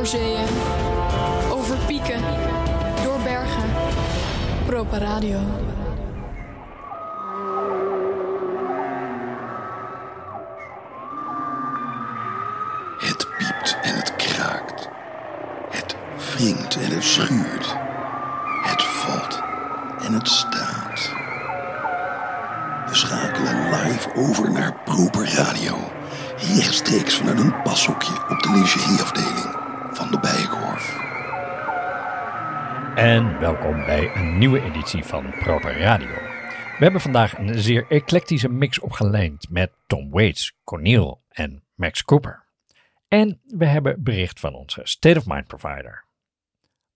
Door zeeën, over pieken, door bergen. Propa Radio. Het piept en het kraakt. Het wringt en het schuurt. Het valt en het staat. We schakelen live over naar Proper Radio. Rechtstreeks vanuit een pashokje op de lingerieafdeling de Bijenkorf. En welkom bij een nieuwe editie van Proper Radio. We hebben vandaag een zeer eclectische mix opgeleend met Tom Waits, Cornel en Max Cooper. En we hebben bericht van onze State of Mind provider.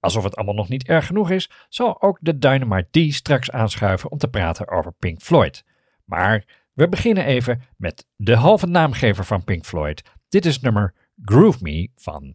Alsof het allemaal nog niet erg genoeg is, zal ook de Dynamite D straks aanschuiven om te praten over Pink Floyd. Maar we beginnen even met de halve naamgever van Pink Floyd. Dit is nummer Groove Me van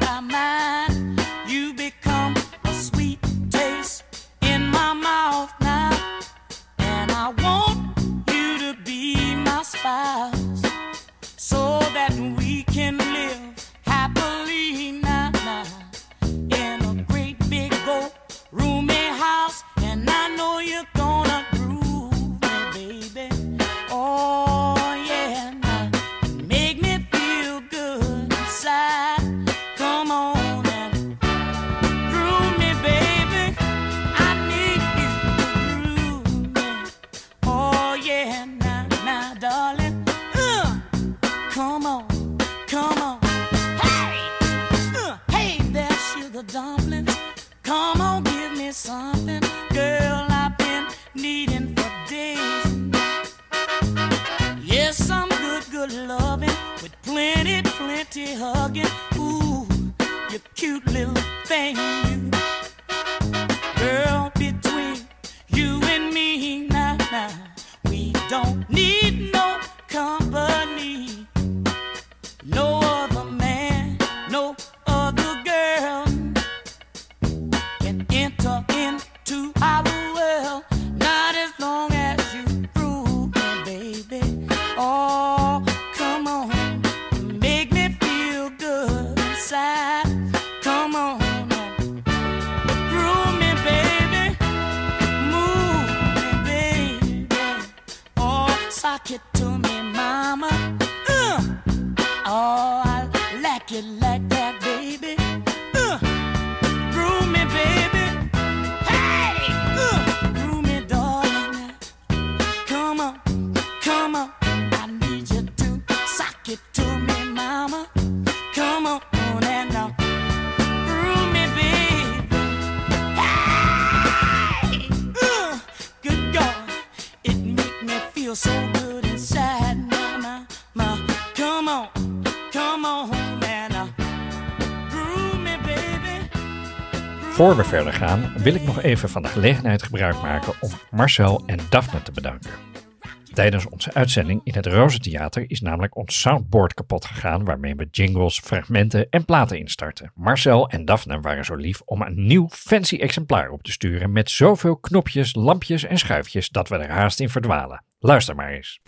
Voor we verder gaan, wil ik nog even van de gelegenheid gebruik maken om Marcel en Daphne te bedanken. Tijdens onze uitzending in het Rozentheater is namelijk ons soundboard kapot gegaan waarmee we jingles, fragmenten en platen instarten. Marcel en Daphne waren zo lief om een nieuw fancy exemplaar op te sturen met zoveel knopjes, lampjes en schuifjes dat we er haast in verdwalen. Luister maar eens.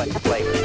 play, play.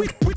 we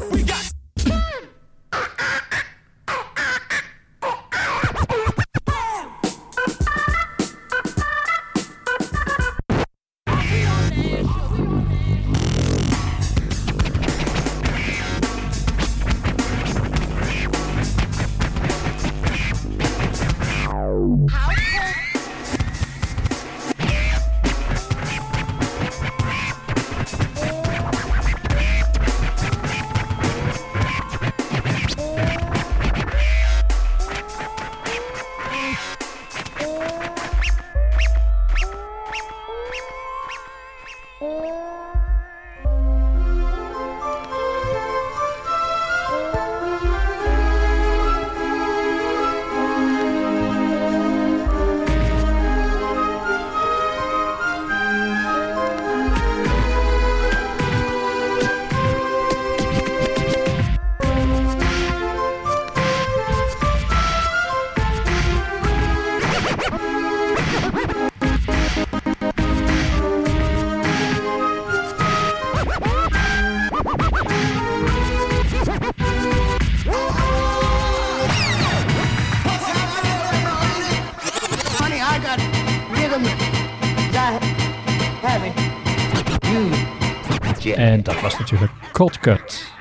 En dat was natuurlijk Cold Cut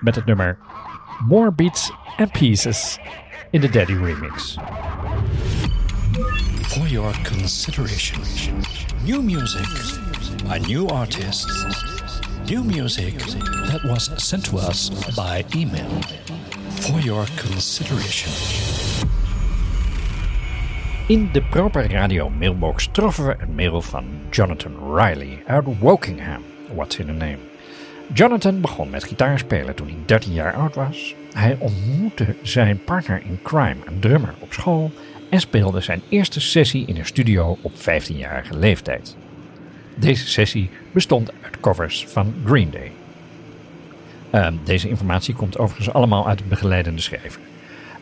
met het nummer More Beats and Pieces in de Daddy remix. For your consideration. New music by new artists. New music that was sent to us by email. For your consideration. In de Proper Radio mailbox troffen we een mail van Jonathan Riley uit Wokingham. What's in a name? Jonathan begon met gitaarspelen toen hij 13 jaar oud was. Hij ontmoette zijn partner in crime, een drummer, op school en speelde zijn eerste sessie in een studio op 15-jarige leeftijd. Deze sessie bestond uit covers van Green Day. Ehm, deze informatie komt overigens allemaal uit het begeleidende schrijven.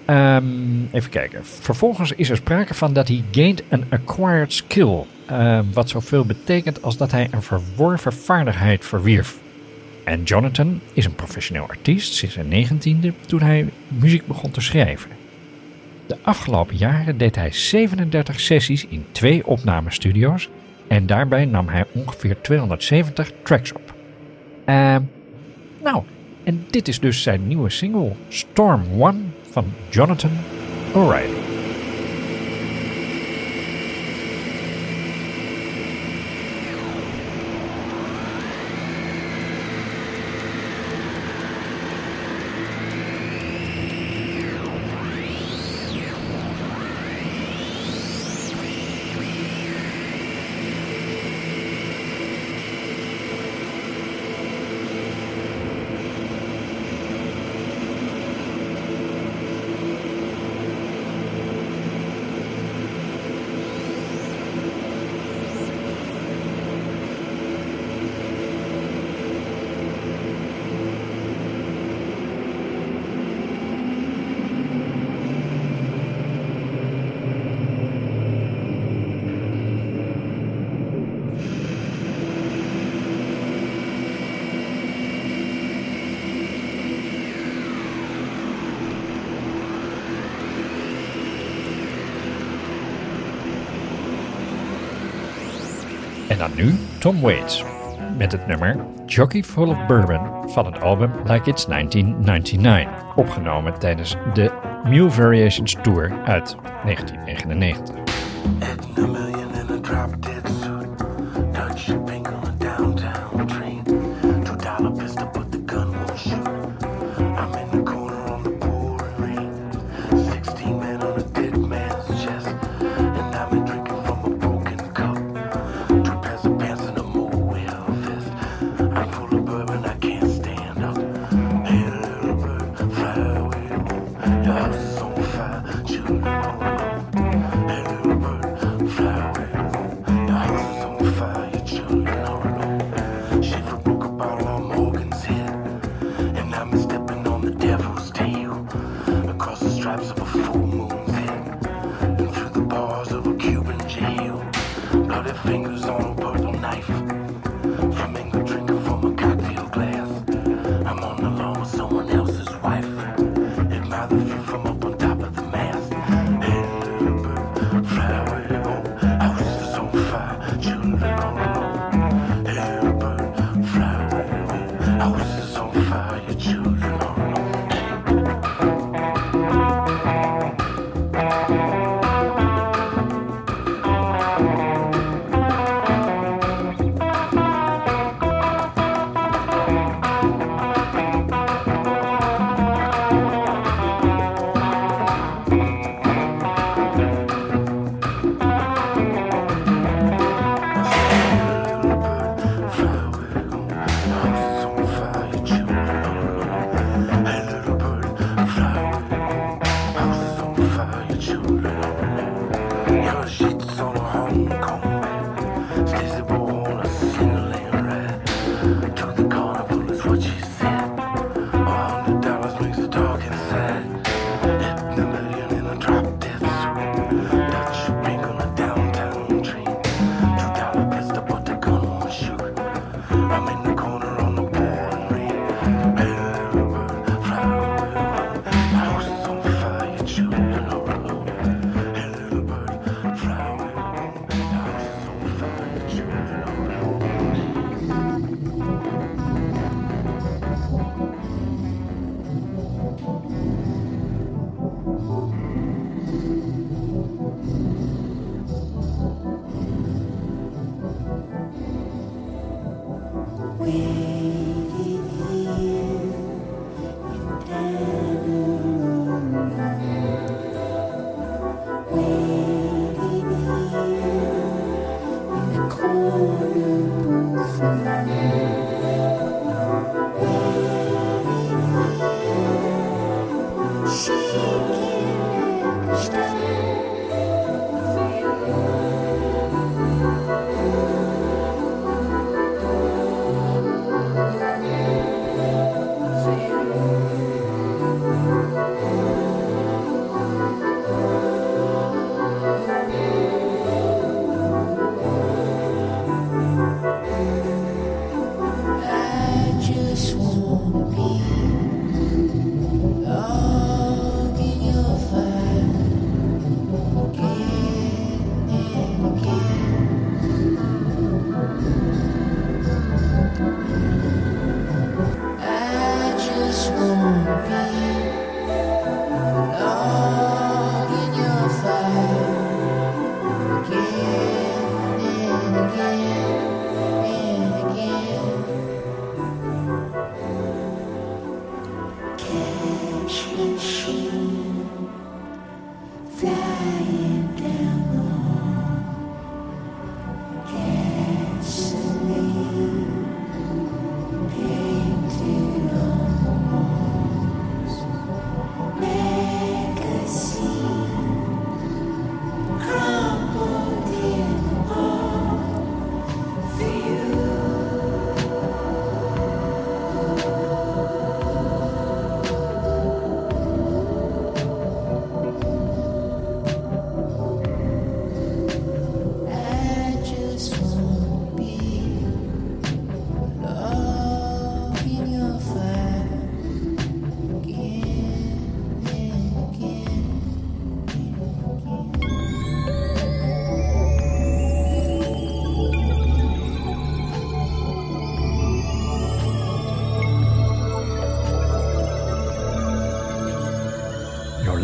Ehm, even kijken. Vervolgens is er sprake van dat hij gained an acquired skill. ehm, wat zoveel betekent als dat hij een verworven vaardigheid verwierf. En Jonathan is een professioneel artiest sinds zijn negentiende toen hij muziek begon te schrijven. De afgelopen jaren deed hij 37 sessies in twee opnamestudio's en daarbij nam hij ongeveer 270 tracks op. Ehm, nou, en dit is dus zijn nieuwe single Storm One van Jonathan O'Reilly. En dan nu Tom Waits met het nummer Jockey Full of Bourbon van het album Like It's 1999, opgenomen tijdens de Mule Variations Tour uit 1999.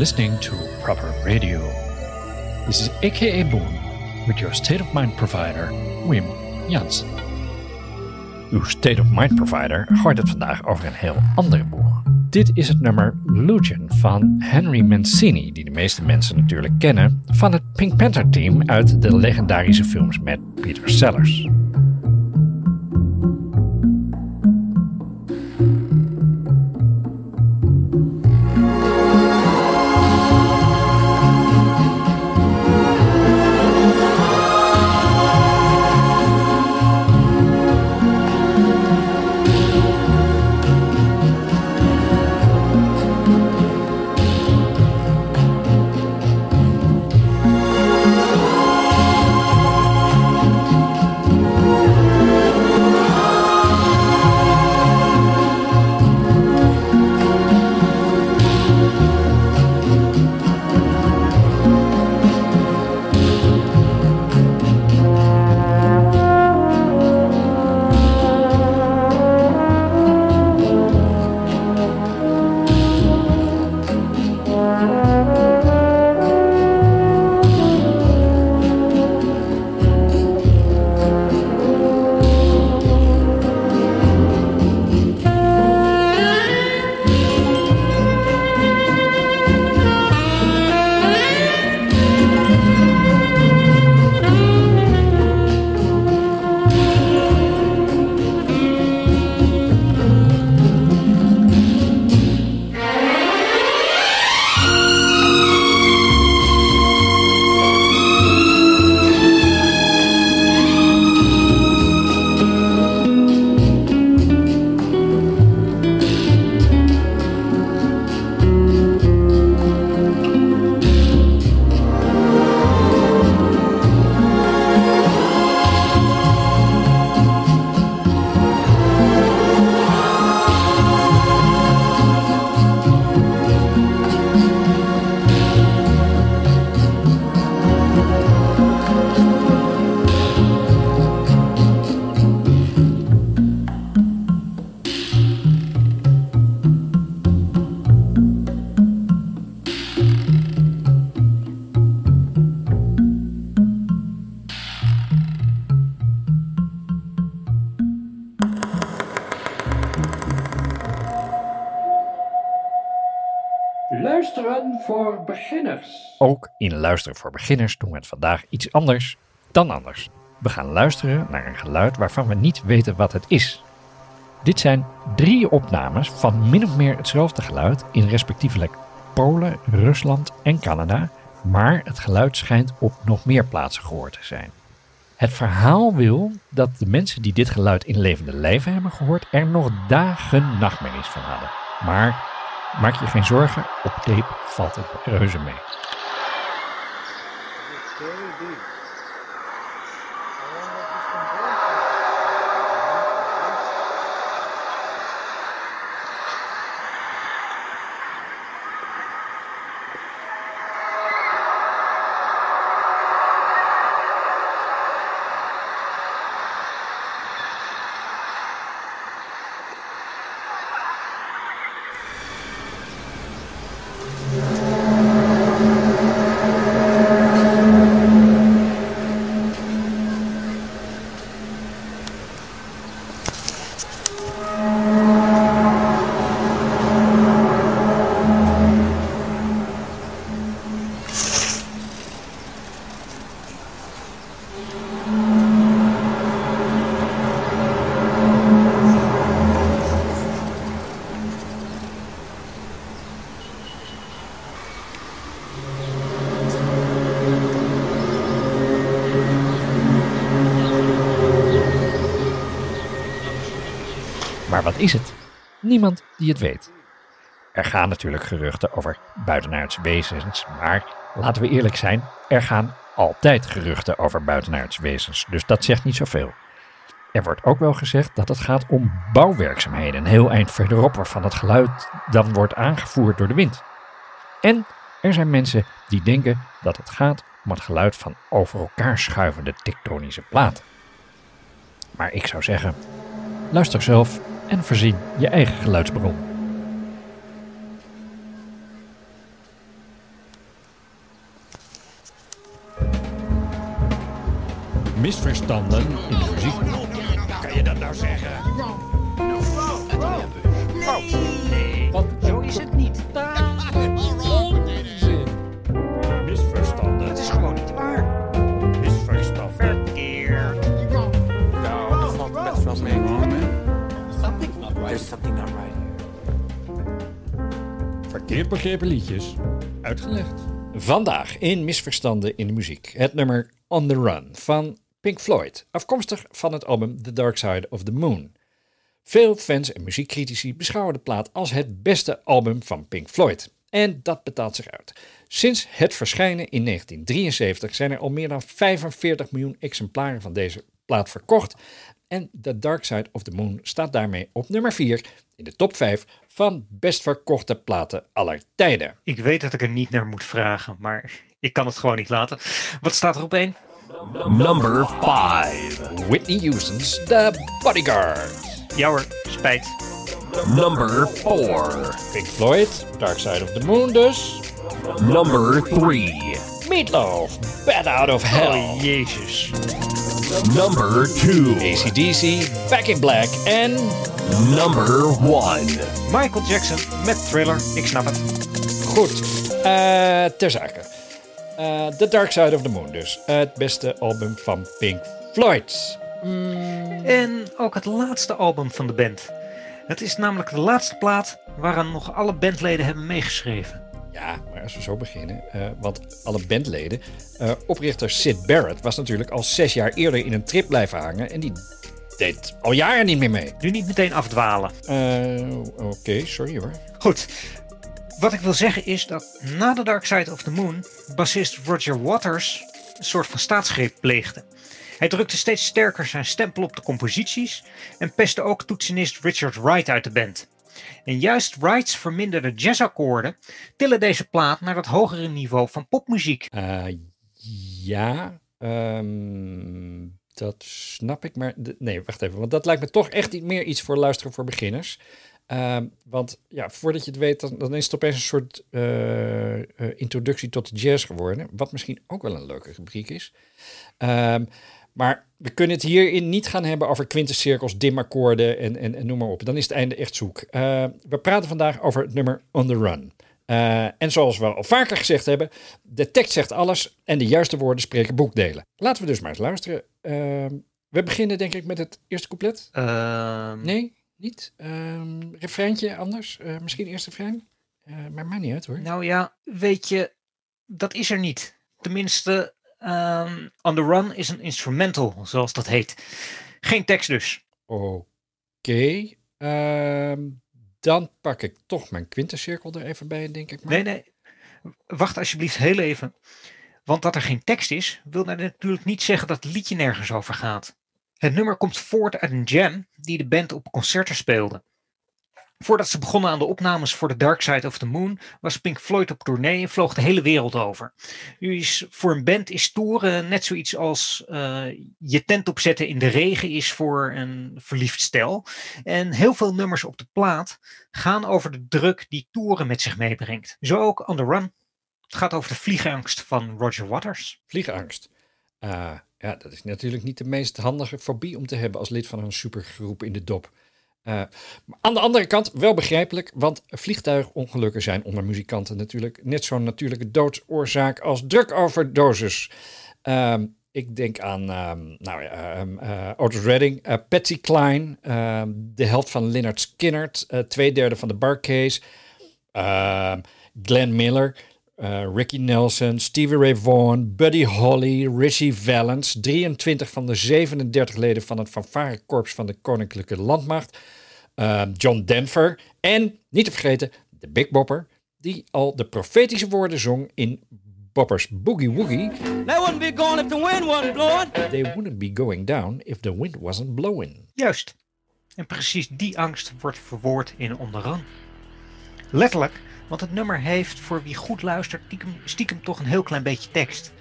Listening to Proper Radio. This is AKA Boom with your state of mind provider, Wim Jansen. Uw State of Mind provider gooit het vandaag over een heel andere boeg. Dit is het nummer Lucian van Henry Mancini, die de meeste mensen natuurlijk kennen van het Pink Panther team uit de legendarische films met Peter Sellers. Luisteren voor beginners. Ook in Luisteren voor Beginners doen we het vandaag iets anders dan anders. We gaan luisteren naar een geluid waarvan we niet weten wat het is. Dit zijn drie opnames van min of meer hetzelfde geluid in respectievelijk Polen, Rusland en Canada, maar het geluid schijnt op nog meer plaatsen gehoord te zijn. Het verhaal wil dat de mensen die dit geluid in levende lijven hebben gehoord er nog dagen nachtmerries van hadden. Maar maak je geen zorgen, op tape valt het reuze mee. Wat is het? Niemand die het weet. Er gaan natuurlijk geruchten over buitenaardse wezens, maar laten we eerlijk zijn, er gaan altijd geruchten over buitenaardse wezens, dus dat zegt niet zoveel. Er wordt ook wel gezegd dat het gaat om bouwwerkzaamheden, een heel eind verderop, waarvan het geluid dan wordt aangevoerd door de wind. En er zijn mensen die denken dat het gaat om het geluid van over elkaar schuivende tektonische platen. Maar ik zou zeggen, luister zelf en voorzien je eigen geluidsbron. Misverstanden in de muziek. Kan je dat nou zeggen? Verkeerd begrepen liedjes. Uitgelegd. Vandaag in Misverstanden in de muziek. Het nummer On the Run van Pink Floyd. Afkomstig van het album The Dark Side of the Moon. Veel fans en muziekcritici beschouwen de plaat als het beste album van Pink Floyd. En dat betaalt zich uit. Sinds het verschijnen in 1973 zijn er al meer dan 45 miljoen exemplaren van deze plaat verkocht. En The Dark Side of the Moon staat daarmee op nummer 4 in de top 5 van best verkochte platen aller tijden. Ik weet dat ik er niet naar moet vragen, maar ik kan het gewoon niet laten. Wat staat er op één? Number 5. Whitney Houston's The Bodyguard. Ja hoor, spijt. Number 4. Pink Floyd, Dark Side of the Moon dus. Number 3. Meatloaf, Bad Out of Hell. Oh jezus. Number 2. ACDC, Back in Black en Number 1. Michael Jackson met Thriller, ik snap het. goed. eh ter zake. Eh, The Dark Side of the Moon dus. Het beste album van Pink Floyd. En ook het laatste album van de band. Het is namelijk de laatste plaat waaraan nog alle bandleden hebben meegeschreven. Ja, maar als we zo beginnen, eh, want alle bandleden. eh, oprichter Sid Barrett was natuurlijk al zes jaar eerder in een trip blijven hangen en die deed al jaren niet meer mee. Nu niet meteen afdwalen. Eh, Oké, sorry hoor. Goed. Wat ik wil zeggen is dat na The Dark Side of the Moon bassist Roger Waters een soort van staatsgreep pleegde. Hij drukte steeds sterker zijn stempel op de composities en pestte ook toetsenist Richard Wright uit de band. En juist Wrights verminderde jazzakkoorden tillen deze plaat naar het hogere niveau van popmuziek. Eh, ja, ehm, dat snap ik, maar nee, wacht even, want dat lijkt me toch echt meer iets voor luisteren voor beginners. Ehm, want ja, voordat je het weet, dan, dan is het opeens een soort eh, eh, introductie tot jazz geworden, wat misschien ook wel een leuke rubriek is. Maar we kunnen het hierin niet gaan hebben over quintescirkels, dimakkoorden en, en, en noem maar op. Dan is het einde echt zoek. Eh, we praten vandaag over het nummer On The Run. Eh, en zoals we al vaker gezegd hebben, de tekst zegt alles en de juiste woorden spreken boekdelen. Laten we dus maar eens luisteren. Ehm, we beginnen denk ik met het eerste couplet. Ehm, Nee, niet. Ehm refreintje anders. Eh, misschien eerst refrein. Maar maakt niet uit hoor. Nou ja, weet je, dat is er niet. Tenminste, ehm, On The Run is een instrumental, zoals dat heet. Geen tekst dus. Oké. Ehm, dan pak ik toch mijn quintescirkel er even bij, denk ik. Maar. Nee, nee. Wacht alsjeblieft heel even. Want dat er geen tekst is, wil natuurlijk niet zeggen dat het liedje nergens over gaat. Het nummer komt voort uit een jam die de band op concerten speelde. Voordat ze begonnen aan de opnames voor The Dark Side of the Moon, was Pink Floyd op tournee en vloog de hele wereld over. Nu is voor een band is toeren net zoiets als eh, je tent opzetten in de regen is voor een verliefd stel. En heel veel nummers op de plaat gaan over de druk die toeren met zich meebrengt. Zo ook On The Run. Het gaat over de vliegangst van Roger Waters. Vliegangst. Ah, ja, dat is natuurlijk niet de meest handige fobie om te hebben als lid van een supergroep in de dop. Maar aan de andere kant wel begrijpelijk, want vliegtuigongelukken zijn onder muzikanten natuurlijk net zo'n natuurlijke doodsoorzaak als drukoverdoses. Ehm ik denk aan ehm, nou ja, ehm, eh, Otis Redding, eh, Patsy ehm, de helft van Skynyrd, eh, twee derde van de Barcase, Glenn Miller, eh, Ricky Nelson, Stevie Ray Vaughan, Buddy Holly, Richie Valens, 23 van de 37 leden van het fanfarekorps van de Koninklijke Landmacht, ehm, John Denver en, niet te vergeten, de Big Bopper, die al de profetische woorden zong in Boppers Boogie Woogie. They wouldn't be gone if the wind wasn't blowing. They wouldn't be going down if the wind wasn't blowing. Juist. En precies die angst wordt verwoord in On The Run. Letterlijk, want het nummer heeft voor wie goed luistert stiekem, stiekem toch een heel klein beetje tekst.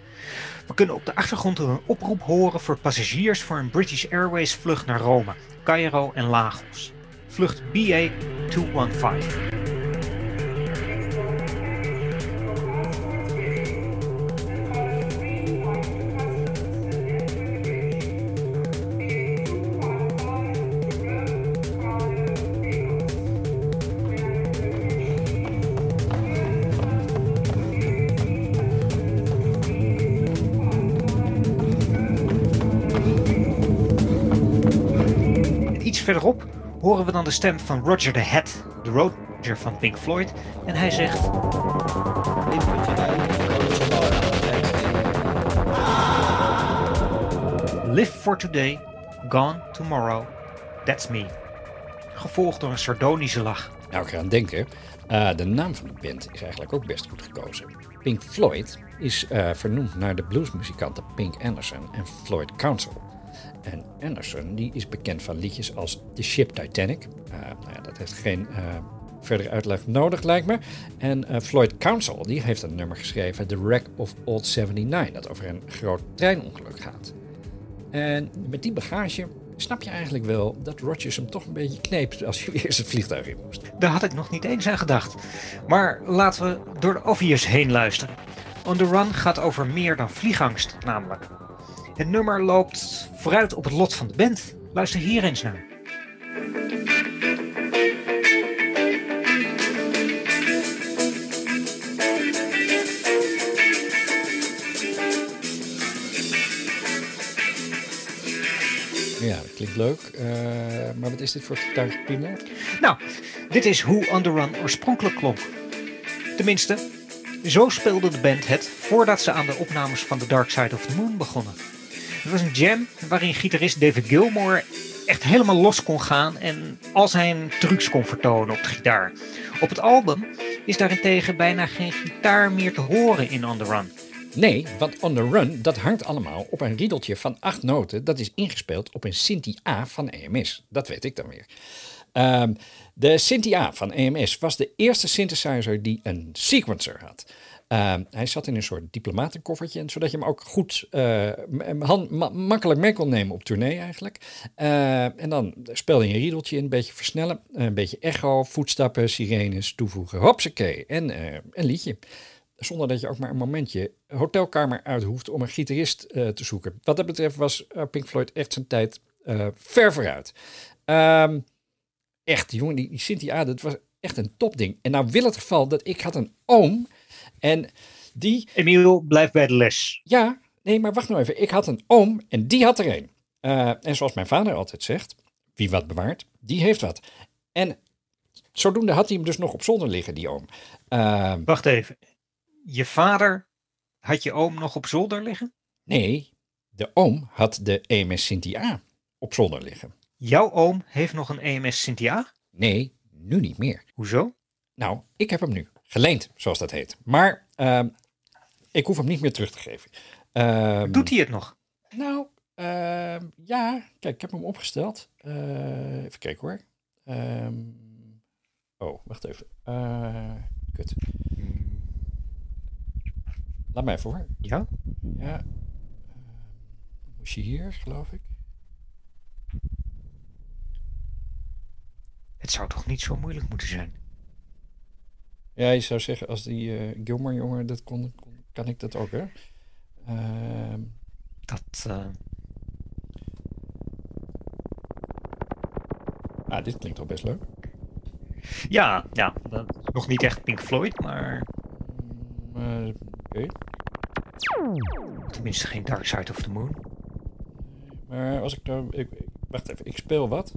We kunnen op de achtergrond een oproep horen voor passagiers voor een British Airways vlucht naar Rome, Cairo en Lagos. Vlucht BA 215. Verderop horen we dan de stem van Roger the Hat, de Roger van Pink Floyd. En hij zegt... Live for today, gone tomorrow, that's me. Gevolgd door een sardonische lach. Nou, ik ga aan denken. eh, de naam van de band is eigenlijk ook best goed gekozen. Pink Floyd is eh, vernoemd naar de bluesmuzikanten Pink Anderson en Floyd Council. En Anderson die is bekend van liedjes als The Ship Titanic. Eh, nou ja, dat heeft geen eh, verdere uitleg nodig, lijkt me. En eh, Floyd Council die heeft een nummer geschreven, The Wreck of Old 79, dat over een groot treinongeluk gaat. En met die bagage snap je eigenlijk wel dat Rogers hem toch een beetje kneep als weer eens het vliegtuig in moest. Daar had ik nog niet eens aan gedacht. Maar laten we door de obvious heen luisteren. On the Run gaat over meer dan vliegangst, namelijk. Het nummer loopt vooruit op het lot van de band. Luister hier eens naar. Ja, dat klinkt leuk. Eh, maar wat is dit voor gitaargepiemel? Nou, dit is hoe On The Run oorspronkelijk klonk. Tenminste, zo speelde de band het voordat ze aan de opnames van The Dark Side of the Moon begonnen. Het was een jam waarin gitarist David Gilmour echt helemaal los kon gaan en al zijn trucs kon vertonen op de gitaar. Op het album is daarentegen bijna geen gitaar meer te horen in On The Run. Nee, want On The Run, dat hangt allemaal op een riedeltje van acht noten. Dat is ingespeeld op een Synthi A van EMS. Dat weet ik dan weer. Ehm, de Synthi A van EMS was de eerste synthesizer die een sequencer had. Ehm, hij zat in een soort diplomatenkoffertje, en zodat je hem ook goed eh, makkelijk mee kon nemen op tournee eigenlijk. Eh, en dan speelde je een riedeltje in, een beetje versnellen, een beetje echo, voetstappen, sirenes toevoegen, hopsakee, en eh, een liedje. Zonder dat je ook maar een momentje hotelkamer uit hoeft om een gitarist eh, te zoeken. Wat dat betreft was eh, Pink Floyd echt zijn tijd eh, ver vooruit. Ehm, echt, jongen, die, die Cynthia, dat was echt een topding. En nou wil het geval dat ik had een oom en die... Emiel, blijf bij de les. Ja, nee, maar wacht nou even. Ik had een oom en die had er een. Eh, en zoals mijn vader altijd zegt, wie wat bewaart, die heeft wat. En zodoende had hij hem dus nog op zolder liggen, die oom. Ehm, Wacht even. Je vader had je oom nog op zolder liggen? Nee, de oom had de EMS Cynthia op zolder liggen. Jouw oom heeft nog een EMS Cynthia? Nee, nu niet meer. Hoezo? Nou, ik heb hem nu. Geleend, zoals dat heet. Maar ehm, ik hoef hem niet meer terug te geven. Ehm, Doet hij het nog? Nou, ehm, ja. Kijk, ik heb hem opgesteld. Eh, even kijken hoor. Oh, wacht even. Eh, kut. Laat mij even hoor. Ja? Ja. Moest je hier, geloof ik. Het zou toch niet zo moeilijk moeten zijn? Ja, je zou zeggen, als die Gilmore jongen dat kon, kon, kan ik dat ook, hè? Ehm, Dat. eh, ah, dit klinkt al best leuk. Ja, ja. dat- nog niet echt Pink Floyd, maar Eh, Oké. tenminste geen Dark Side of the Moon. Maar als ik nou... Ik, ik- wacht even, ik speel wat.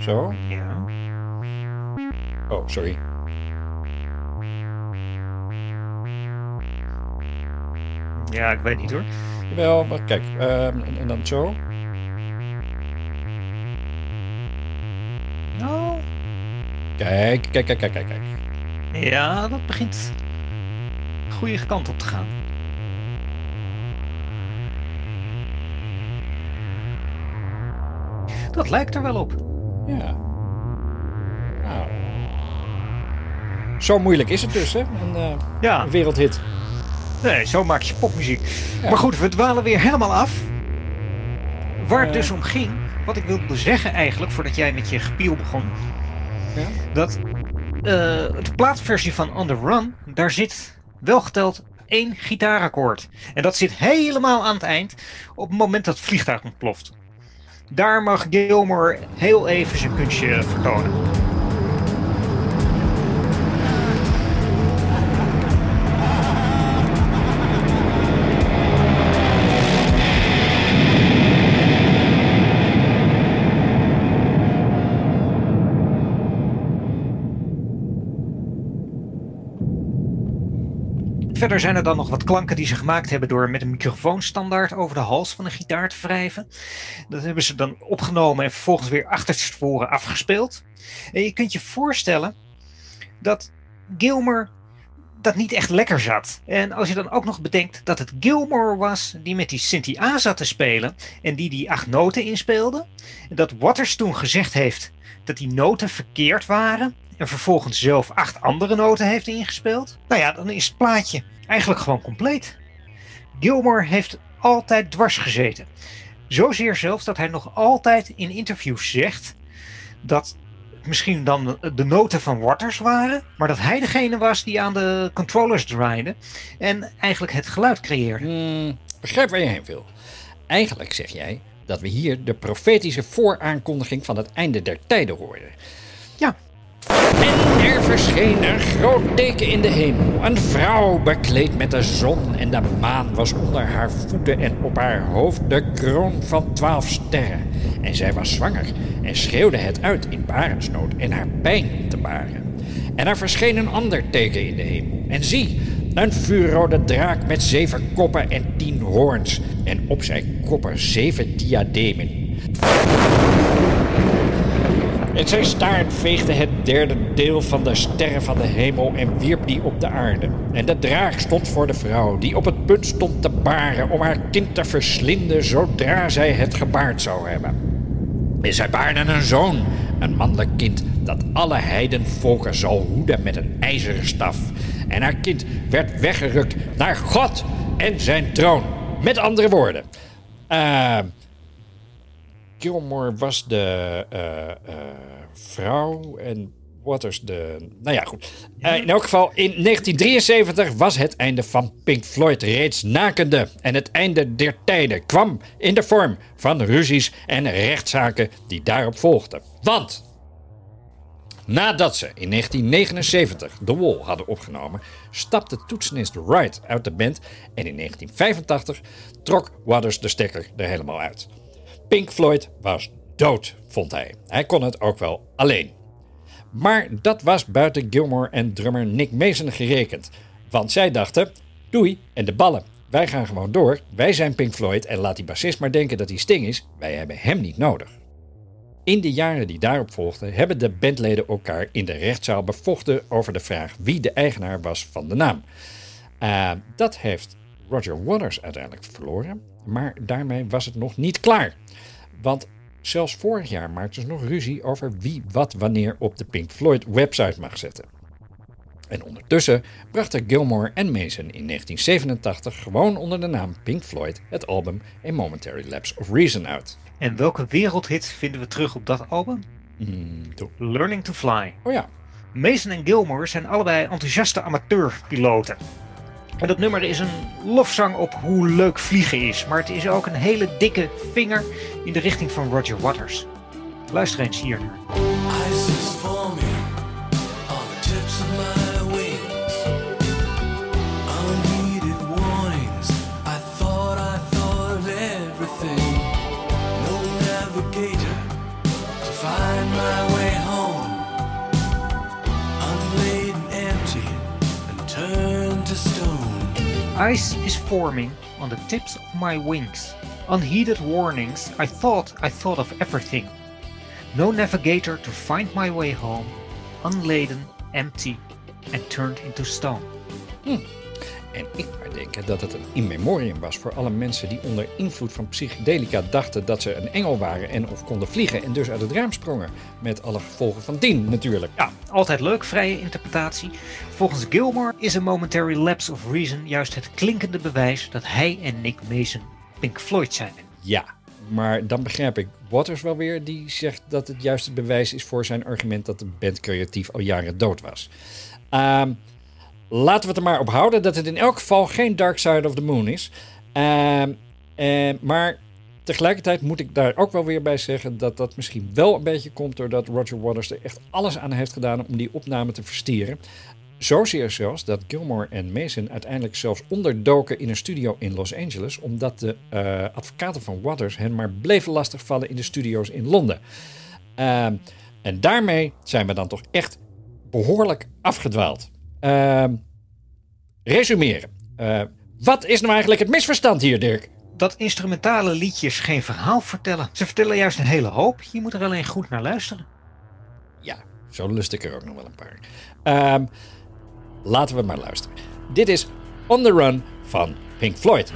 Zo. Ja. Oh, sorry. Ja, ik weet niet hoor. Jawel, maar kijk. ehm, en, en dan zo. Nou, Kijk, kijk, kijk, kijk, kijk. kijk. ja, dat begint de goede kant op te gaan. Dat lijkt er wel op. Ja. Zo moeilijk is het dus, hè? Een, eh, Ja. een wereldhit. Nee, zo maak je popmuziek. Maar goed, we dwalen weer helemaal af. Waar het Eh. dus om ging, wat ik wilde zeggen eigenlijk, voordat jij met je gepiel begon. Ja? Dat eh, de plaatversie van On The Run, daar zit wel geteld één gitaarakkoord. En dat zit helemaal aan het eind, op het moment dat het vliegtuig ontploft. Daar mag Gilmore heel even zijn kunstje vertonen. Verder zijn er dan nog wat klanken die ze gemaakt hebben door met een microfoonstandaard over de hals van de gitaar te wrijven. Dat hebben ze dan opgenomen en vervolgens weer achterstevoren afgespeeld. En je kunt je voorstellen dat Gilmer dat niet echt lekker zat. En als je dan ook nog bedenkt dat het Gilmore was die met die Cynthia A zat te spelen en die die acht noten inspeelde. En dat Waters toen gezegd heeft dat die noten verkeerd waren en vervolgens zelf acht andere noten heeft ingespeeld. Nou ja, dan is het plaatje eigenlijk gewoon compleet. Gilmore heeft altijd dwars gezeten. Zozeer zelfs dat hij nog altijd in interviews zegt dat misschien dan de noten van Waters waren, maar dat hij degene was die aan de controllers draaide en eigenlijk het geluid creëerde. Hmm, begrijp waar je heen wil. Eigenlijk zeg jij dat we hier de profetische vooraankondiging van het einde der tijden hoorden. Ja. En er verscheen een groot teken in de hemel. Een vrouw bekleed met de zon en de maan was onder haar voeten en op haar hoofd de kroon van twaalf sterren. En zij was zwanger en schreeuwde het uit in barensnood en haar pijn te baren. En er verscheen een ander teken in de hemel. En zie, een vuurrode draak met zeven koppen en tien hoorns. En op zijn koppen zeven diademen. En zijn staart veegde het derde deel van de sterren van de hemel en wierp die op de aarde. En de draak stond voor de vrouw, die op het punt stond te baren om haar kind te verslinden zodra zij het gebaard zou hebben. En zij baarde een zoon, een mannelijk kind, dat alle heidenvolken zal hoeden met een ijzeren staf. En haar kind werd weggerukt naar God en zijn troon. Met andere woorden. eh Gilmore was de eh, vrouw en Waters de. Nou ja, goed. Eh, in elk geval, in 1973 was het einde van Pink Floyd reeds nakende. En het einde der tijden kwam in de vorm van ruzies en rechtszaken die daarop volgden. Want. Nadat ze in 1979 The Wall hadden opgenomen, stapte toetsenist Wright uit de band en in 1985 trok Waters de stekker er helemaal uit. Pink Floyd was dood, vond hij. Hij kon het ook wel alleen. Maar dat was buiten Gilmore en drummer Nick Mason gerekend. Want zij dachten, doei en de ballen. Wij gaan gewoon door, wij zijn Pink Floyd en laat die bassist maar denken dat hij Sting is. Wij hebben hem niet nodig. In de jaren die daarop volgden hebben de bandleden elkaar in de rechtszaal bevochten over de vraag wie de eigenaar was van de naam. Uh, dat heeft Roger Waters uiteindelijk verloren, maar daarmee was het nog niet klaar. Want zelfs vorig jaar maakten ze nog ruzie over wie wat wanneer op de Pink Floyd website mag zetten. En ondertussen brachten Gilmore en Mason in 1987 gewoon onder de naam Pink Floyd het album A Momentary Lapse of Reason uit. En welke wereldhit vinden we terug op dat album? Mm, Learning to Fly. Oh ja. Mason en Gilmore zijn allebei enthousiaste amateurpiloten. En dat nummer is een lofzang op hoe leuk vliegen is, maar het is ook een hele dikke vinger in de richting van Roger Waters. Luister eens hier naar. Ice is forming on the tips of my wings. Unheeded warnings, I thought I thought of everything. No navigator to find my way home. Unladen, empty, and turned into stone. Hm. En ik maar denken dat het een in memoriam was voor alle mensen die onder invloed van psychedelica dachten dat ze een engel waren en of konden vliegen en dus uit het raam sprongen. Met alle gevolgen van dien natuurlijk. Ja, altijd leuk, vrije interpretatie. Volgens Gilmore is een momentary lapse of reason juist het klinkende bewijs dat hij en Nick Mason Pink Floyd zijn. Ja, maar dan begrijp ik Waters wel weer, die zegt dat het juist het bewijs is voor zijn argument dat de band creatief al jaren dood was. Ehm, laten we het er maar op houden dat het in elk geval geen Dark Side of the Moon is. Ehm, eh, maar tegelijkertijd moet ik daar ook wel weer bij zeggen dat dat misschien wel een beetje komt doordat Roger Waters er echt alles aan heeft gedaan om die opname te verstieren. Zozeer zelfs dat Gilmore en Mason uiteindelijk zelfs onderdoken in een studio in Los Angeles, omdat de uh, advocaten van Waters hen maar bleven lastigvallen in de studio's in Londen. Uh, en daarmee zijn we dan toch echt behoorlijk afgedwaald. Uh, resumeren. Eh, wat is nou eigenlijk het misverstand hier, Dirk? Dat instrumentale liedjes geen verhaal vertellen. Ze vertellen juist een hele hoop. Je moet er alleen goed naar luisteren. Ja, zo lust ik er ook nog wel een paar. Ehm, laten we maar luisteren. Dit is On the Run van Pink Floyd.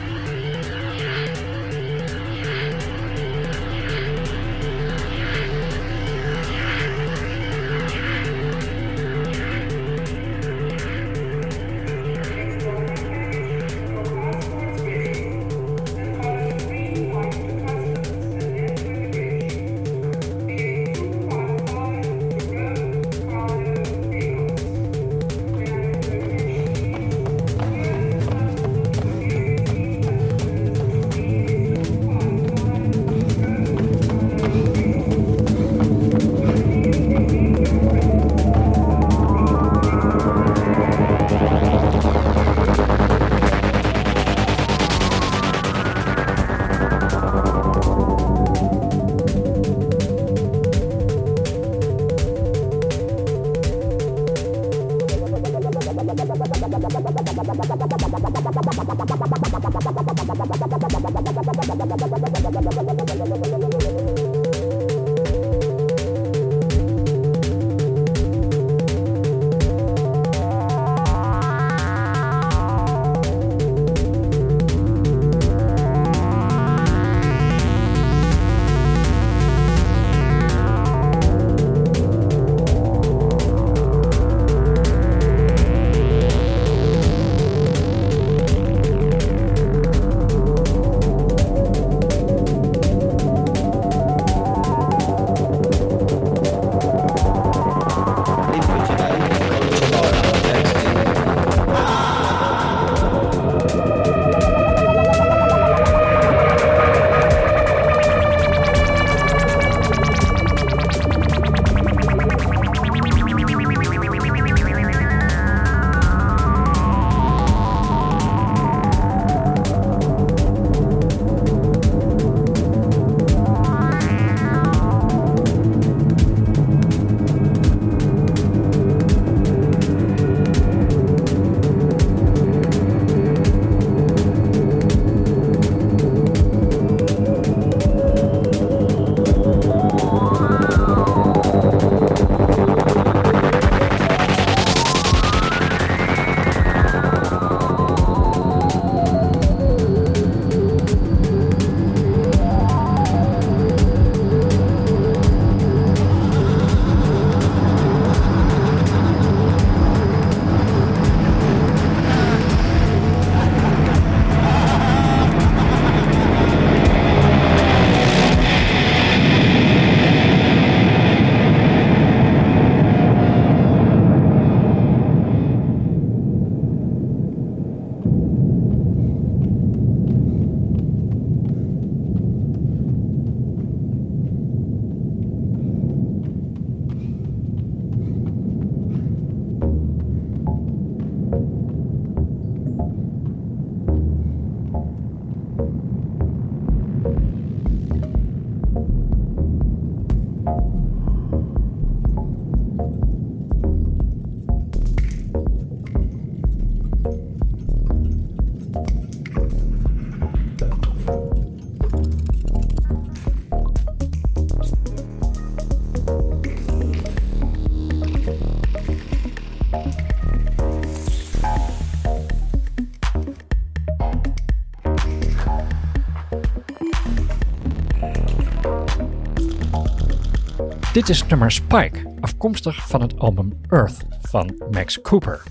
Dit is nummer Spike, afkomstig van het album Earth van Max Cooper.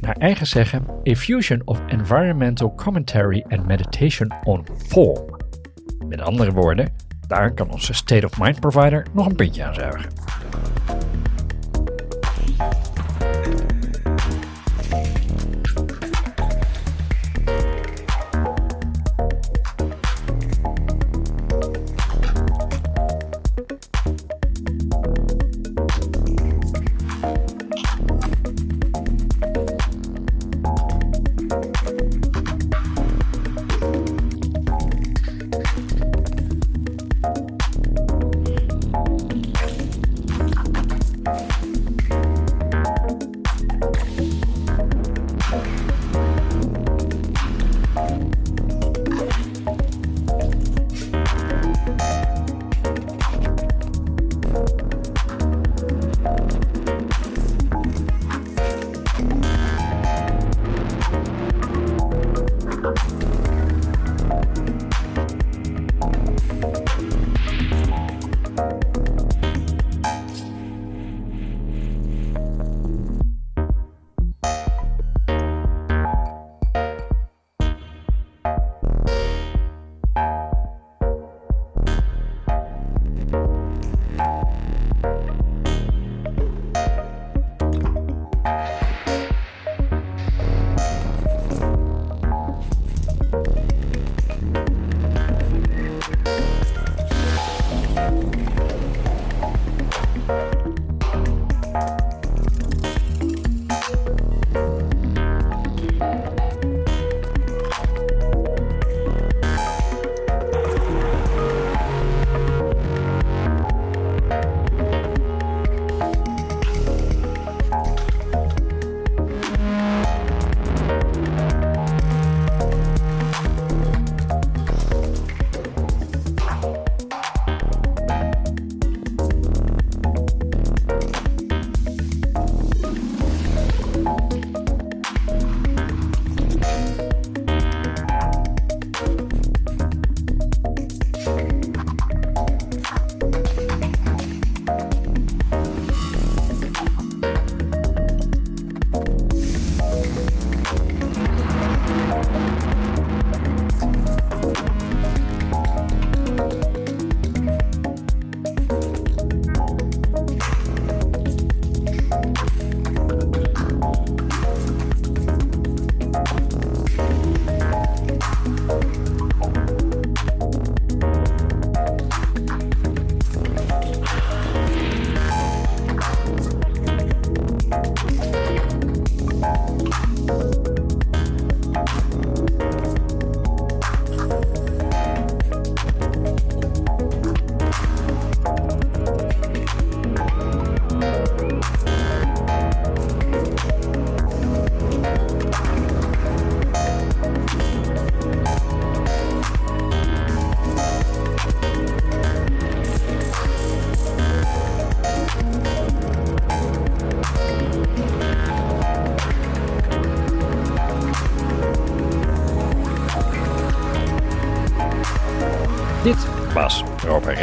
Naar eigen zeggen, a fusion of environmental commentary and meditation on form. Met andere woorden, daar kan onze state of mind provider nog een puntje aan zuigen.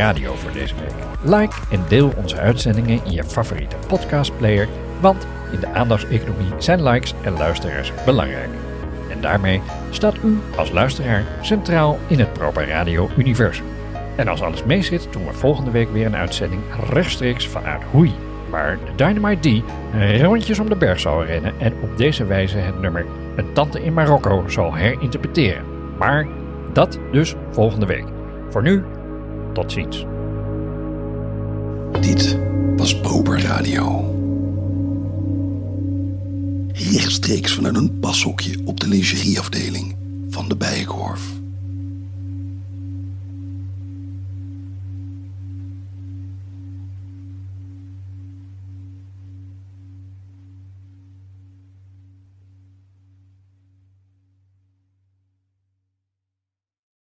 Radio voor deze week. Like en deel onze uitzendingen in je favoriete podcastplayer, want in de aandachtseconomie zijn likes en luisteraars belangrijk. En daarmee staat u als luisteraar centraal in het Proper Radio universum. En als alles meezit, doen we volgende week weer een uitzending rechtstreeks vanuit Hoei, waar de Dynamite D rondjes om de berg zal rennen en op deze wijze het nummer Een Tante in Marokko zal herinterpreteren. Maar dat dus volgende week. Voor nu, tot ziens. Dit was Proper Radio. Rechtstreeks vanuit een pashokje op de lingerieafdeling van de Bijenkorf.